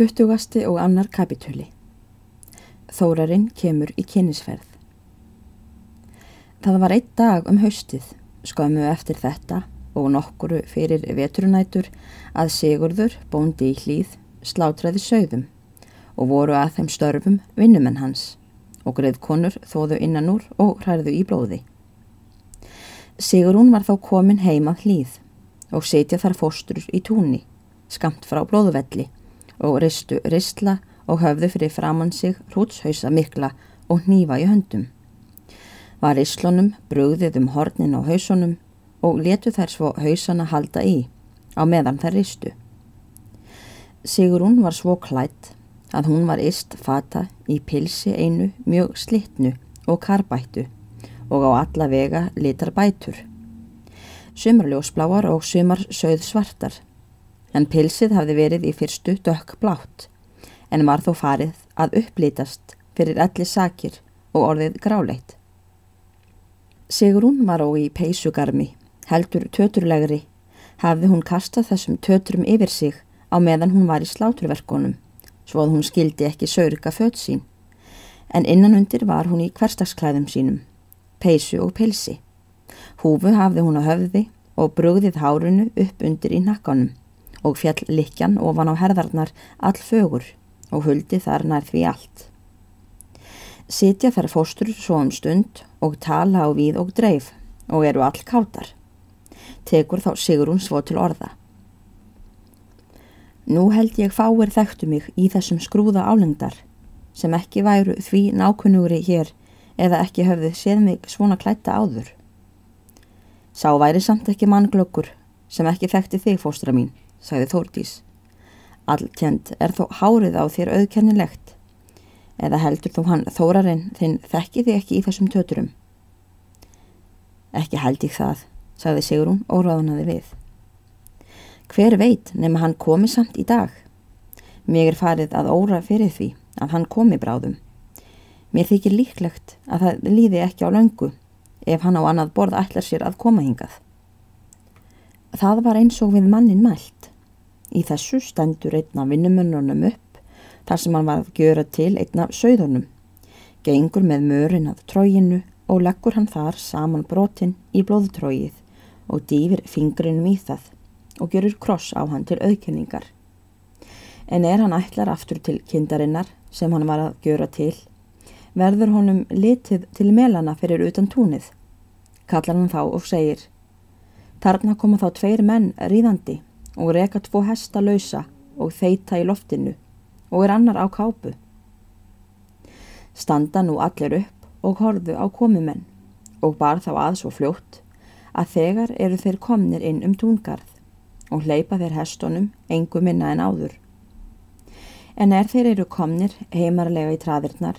Tuttugasti og annar kapitúli. Þórarinn kemur í kynnisferð. Það var einn dag um haustið, skömmu eftir þetta og nokkuru fyrir veturunætur að Sigurður bóndi í hlýð slátræði sögðum og voru að þeim störfum vinnumenn hans og greiðkonur þóðu innan úr og hræðu í blóði. Sigurún var þá komin heimað hlýð og setja þar fóstur í túnni, skamt frá blóðuvelli og ristu ristla og höfðu fyrir framann sig hrútshausa mikla og nýfa í höndum. Var rislunum brugðið um hornin á hausunum og letu þær svo hausana halda í á meðan þær ristu. Sigurún var svo klætt að hún var ist fata í pilsi einu mjög slittnu og karbættu og á alla vega litar bætur. Sumarljósbláar og sumar sögð svartar en pilsið hafði verið í fyrstu dökk blátt en var þó farið að upplítast fyrir allir sakir og orðið gráleitt. Sigrún var á í peysugarmi, heldur töturlegri, hafði hún kastað þessum töturum yfir sig á meðan hún var í sláturverkonum, svo að hún skildi ekki saurika född sín, en innanundir var hún í hverstaksklæðum sínum, peysu og pilsi. Húfu hafði hún á höfði og brugðið hárunu upp undir í nakkanum og fjall likjan ofan á herðarnar all fögur og huldi þar nær því allt. Sitja þær fóstur svo um stund og tala á við og dreif og eru all kátar. Tekur þá Sigrún svo til orða. Nú held ég fáir þekktu mig í þessum skrúða álengdar sem ekki væru því nákunnugri hér eða ekki höfðu séð mig svona klætta áður. Sá væri samt ekki mannglöggur sem ekki þekkti þig fóstra mín sagði Þórdís. Alltjent er þó hárið á þér auðkennilegt. Eða heldur þú hann þórarinn þinn þekki þig ekki í þessum töturum? Ekki held ég það, sagði Sigrún og ráðnaði við. Hver veit nema hann komi samt í dag? Mér er farið að óra fyrir því að hann komi bráðum. Mér þykir líklegt að það líði ekki á löngu ef hann á annað borð ætlar sér að koma hingað. Það var eins og við mannin mælt. Í þessu stendur einna vinnumönnunum upp þar sem hann var að gjöra til einna sögðunum. Gengur með mörin að tróginu og leggur hann þar saman brotin í blóðtrógið og dýfir fingrinum í það og görur kross á hann til auðkenningar. En er hann ætlar aftur til kindarinnar sem hann var að gjöra til, verður honum litið til melana fyrir utan túnið. Kallar hann þá og segir, þarna koma þá tveir menn ríðandi og reka tvo hesta lausa og þeita í loftinu og er annar á kápu. Standa nú allir upp og horðu á komumenn og bar þá að svo fljótt að þegar eru þeir komnir inn um túngarð og hleypa þeir hestunum engu minna en áður. En er þeir eru komnir heimarlega í traðirnar,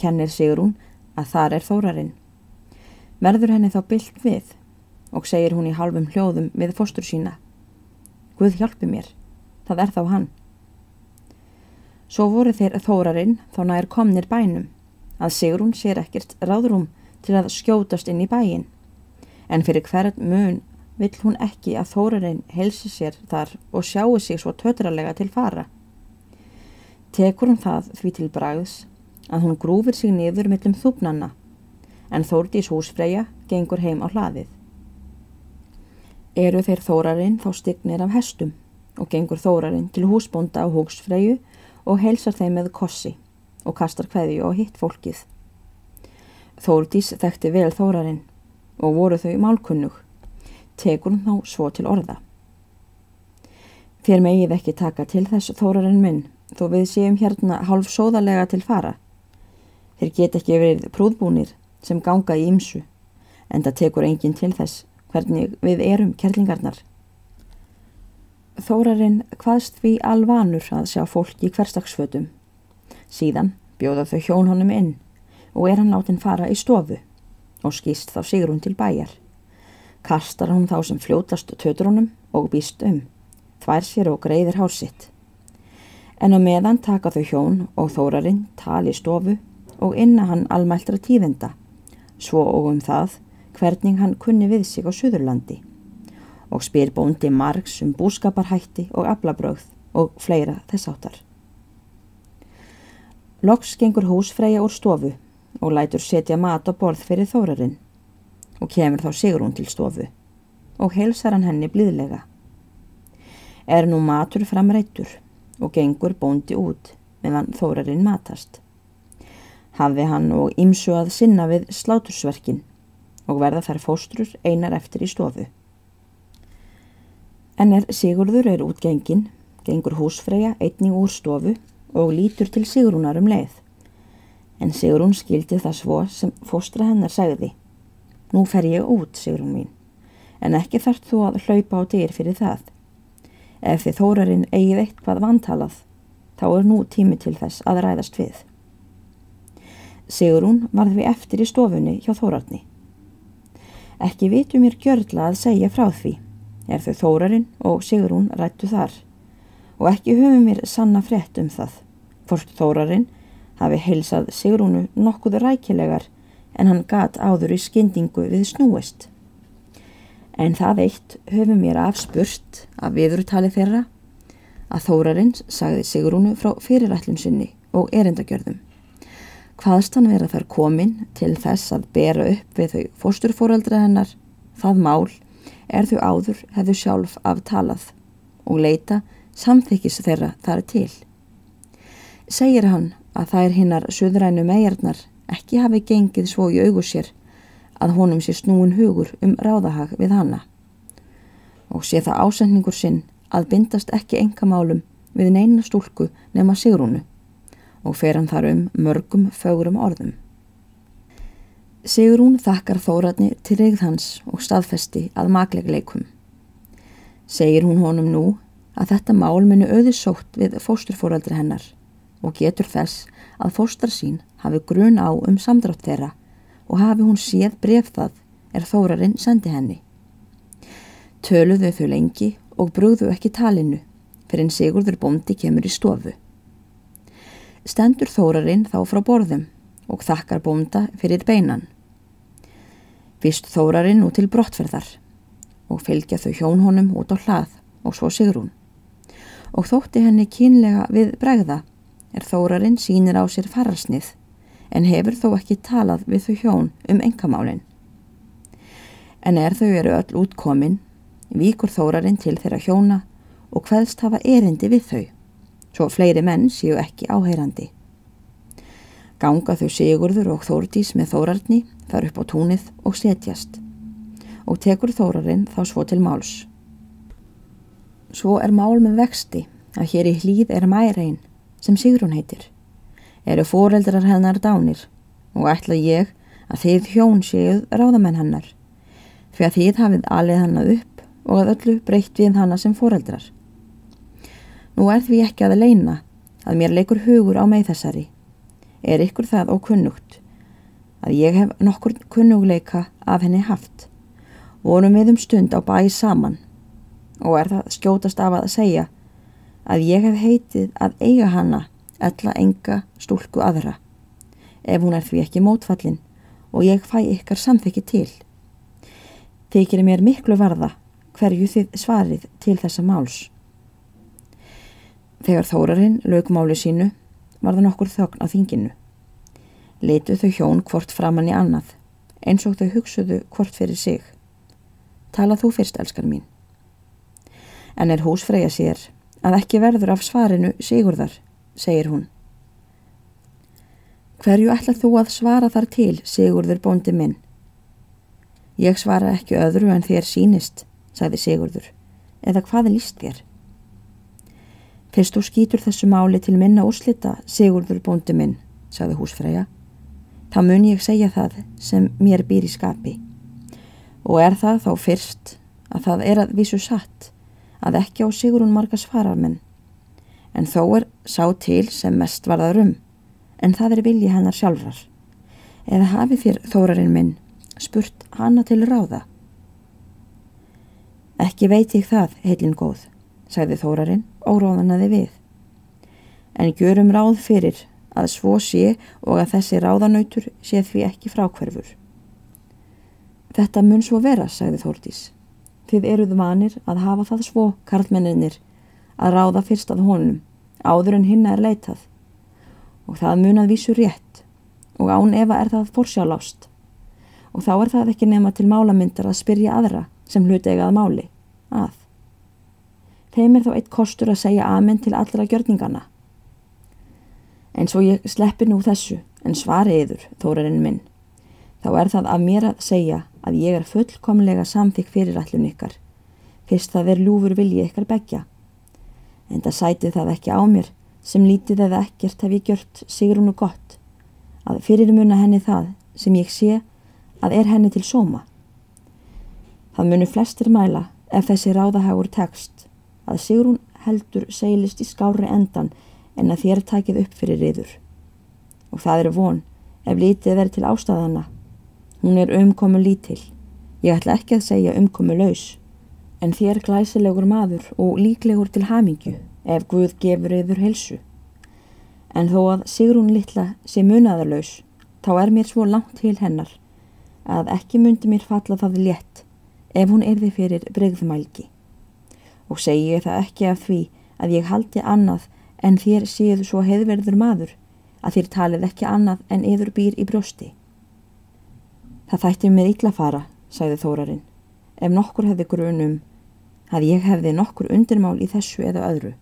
kennir Sigrún að þar er þórarinn. Verður henni þá byllt við og segir hún í halvum hljóðum við fóstur sína. Guð hjálpi mér, það er þá hann. Svo voru þeir þórarinn þá nær komnir bænum að Sigrún sér ekkert ráðrúm til að skjótast inn í bæin en fyrir hvern mun vill hún ekki að þórarinn helsi sér þar og sjáu sig svo tötralega til fara. Tekur hún það því til bræðs að hún grúfir sig niður millum þúpnanna en Þórdís húsfreyja gengur heim á hlaðið eru þeir þórarinn þá stignir af hestum og gengur þórarinn til húsbónda á húsfreyju og helsar þeim með kossi og kastar hverju og hitt fólkið. Þórdís þekkti vel þórarinn og voru þau málkunnug, tekur hún þá svo til orða. Þér megið ekki taka til þess þórarinn minn þó við séum hérna hálf sóðalega til fara. Þeir get ekki verið prúðbúnir sem ganga í ymsu en það tekur enginn til þess hvernig við erum kerlingarnar. Þórarinn hvaðst við alvanur að sjá fólk í hverstagsfötum. Síðan bjóða þau hjón honum inn og er hann látin fara í stofu og skýst þá sigur hún til bæjar. Kastar hún þá sem fljótast tötur honum og býst um, þvær sér og greiðir hársitt. En á meðan taka þau hjón og þórarinn tali í stofu og inna hann almæltra tíðenda, svo og um það hvernig hann kunni við sig á Suðurlandi og spyr bóndi margs um búskaparhætti og aflabröð og fleira þess áttar. Loks gengur húsfreyja úr stofu og lætur setja mat á borð fyrir þórarinn og kemur þá Sigrún til stofu og helsar hann henni blíðlega. Er nú matur framrættur og gengur bóndi út meðan þórarinn matast. Hafði hann og ymsu að sinna við slátursverkin og verða þær fóstrur einar eftir í stofu. En er Sigurður er útgengin, gengur húsfreyja einning úr stofu og lítur til Sigrúnar um leið. En Sigrún skildi það svo sem fóstra hennar segði. Nú fer ég út, Sigrún mín, en ekki þarf þú að hlaupa á dyr fyrir það. Ef þið þórarinn eigið eitthvað vantalað, þá er nú tími til þess að ræðast við. Sigrún varð við eftir í stofunni hjá þórarni. Ekki vitu mér gjörla að segja frá því, er þau þórarinn og Sigrún rættu þar og ekki höfum mér sanna frett um það. Hvort þórarinn hafi heilsað Sigrúnu nokkuð rækilegar en hann gat áður í skyndingu við snúist. En það eitt höfum mér afspurst af viðurtali þeirra að þórarinn sagði Sigrúnu frá fyrirætlum sinni og erindagjörðum. Hvaðst hann vera þar komin til þess að bera upp við þau fósturfóraldra hennar, það mál er þau áður hefðu sjálf aftalað og leita samþykis þeirra þar til. Segir hann að er hinnar söðrænu megarnar ekki hafi gengið svo í augu sér að honum sé snúin hugur um ráðahag við hanna og sé það ásendningur sinn að bindast ekki engamálum við neina stúlku nema Sigrúnu og fer hann þar um mörgum fögurum orðum. Sigrún þakkar þóratni til reyð hans og staðfesti að maklegleikum. Segir hún honum nú að þetta mál muni auðisótt við fósturfóraldri hennar og getur þess að fóstar sín hafi grun á um samdrátt þeirra og hafi hún séð bref það er þórarinn sendi henni. Töluðu þau lengi og brúðu ekki talinu fyrir en Sigurður bóndi kemur í stofu. Stendur þórarinn þá frá borðum og þakkar bónda fyrir beinan. Vist þórarinn út til brottferðar og fylgja þau hjón honum út á hlað og svo Sigrún og þótti henni kínlega við bregða er þórarinn sínir á sér farasnið en hefur þó ekki talað við þau hjón um engamálinn. En er þau eru öll útkomin, víkur þórarinn til þeirra hjóna og hvaðst hafa erindi við þau, svo fleiri menn séu ekki áheyrandi. Ganga þau Sigurður og Þórdís með þórarni þar upp á túnið og setjast og tekur þórarinn þá svo til máls. Svo er mál með vexti að hér í hlýð er mærein sem Sigrun heitir. Eru foreldrar hennar dánir og ætla ég að þið hjón séuð ráðamenn hennar fyrir að þið hafið alið hanna upp og að öllu breytt við hanna sem foreldrar. Nú er því ekki að leina að mér leikur hugur á mig þessari. Er ykkur það ókunnugt að ég hef nokkur kunnugleika af henni haft. Vorum við um stund á bæ saman og er það skjótast af að segja að ég hef heitið að eiga hana ella enga stúlku aðra ef hún er því ekki mótfallin og ég fæ ykkar samþykki til. Þykir mér miklu varða hverju þið svarið til þessa máls. Þegar þórarinn lögmáli sínu var það nokkur þögn á þinginu. Leitu þau hjón hvort framann í annað eins og þau hugsuðu hvort fyrir sig. Tala þú fyrst, elskar mín en er húsfreyja sér að ekki verður af svarinu Sigurðar, segir hún. Hverju ætlar þú að svara þar til, Sigurður bóndi minn? Ég svara ekki öðru en þér sínist, sagði Sigurður, eða hvað líst þér? Fyrst þú skýtur þessu máli til minna úrslita, Sigurður bóndi minn, sagði húsfreyja, þá mun ég segja það sem mér býr í skapi. Og er það þá fyrst að það er að vísu satt að ekki á Sigrun margas fararmenn en þó er sá til sem mest varðar um en það er vilji hennar sjálfrar. Eða hafi þér þórarinn minn spurt hana til ráða? Ekki veit ég það, heilin góð, sagði þórarinn óróðanaði við. En gjörum ráð fyrir að svo sé og að þessi ráðanautur sé því ekki frákverfur. Þetta mun svo vera, sagði Þórdís. Þið eruð vanir að hafa það svo, karlmenninir, að ráða fyrst að honum, áður en hinna er leitað. og það munað vísu rétt og án efa er það forsjálást og þá er það ekki nema til málamyndar að spyrja aðra sem hluti eigað máli að. Þeim er þá eitt kostur að segja amen til allra gjörningana. En svo ég sleppi nú þessu en svari yður, þórarinn minn, þá er það af mér að segja að ég er fullkomlega samþykk fyrir allun ykkar, fyrst það er ljúfur vilji ykkar begja. En það sæti það ekki á mér sem lítið eða ekkert hef ég gjört sigrunu gott, að fyrirmuna henni það sem ég sé að er henni til sóma. Það munu flestir mæla ef þessi ráðahagur tekst að Sigrún heldur seilist í skári endan en að þér takið upp fyrir yður. Og það er von ef lítið er til ástæðana. Hún er umkomu lítil. Ég ætla ekki að segja umkomu laus. En þér glæsilegur maður og líklegur til hamingju ef Guð gefur yður helsu. En þó að Sigrún litla sé munaðarlaus, þá er mér svo langt til hennar að ekki myndi mér falla það létt ef hún erði fyrir bregðmælgi. Og segi ég það ekki af því að ég haldi annað en þér séu svo heiðverður maður að þér talið ekki annað en yður býr í brjósti. Það þætti með illa fara, sagði Þórarinn, ef nokkur hefði grunum að ég hefði nokkur undirmál í þessu eða öðru.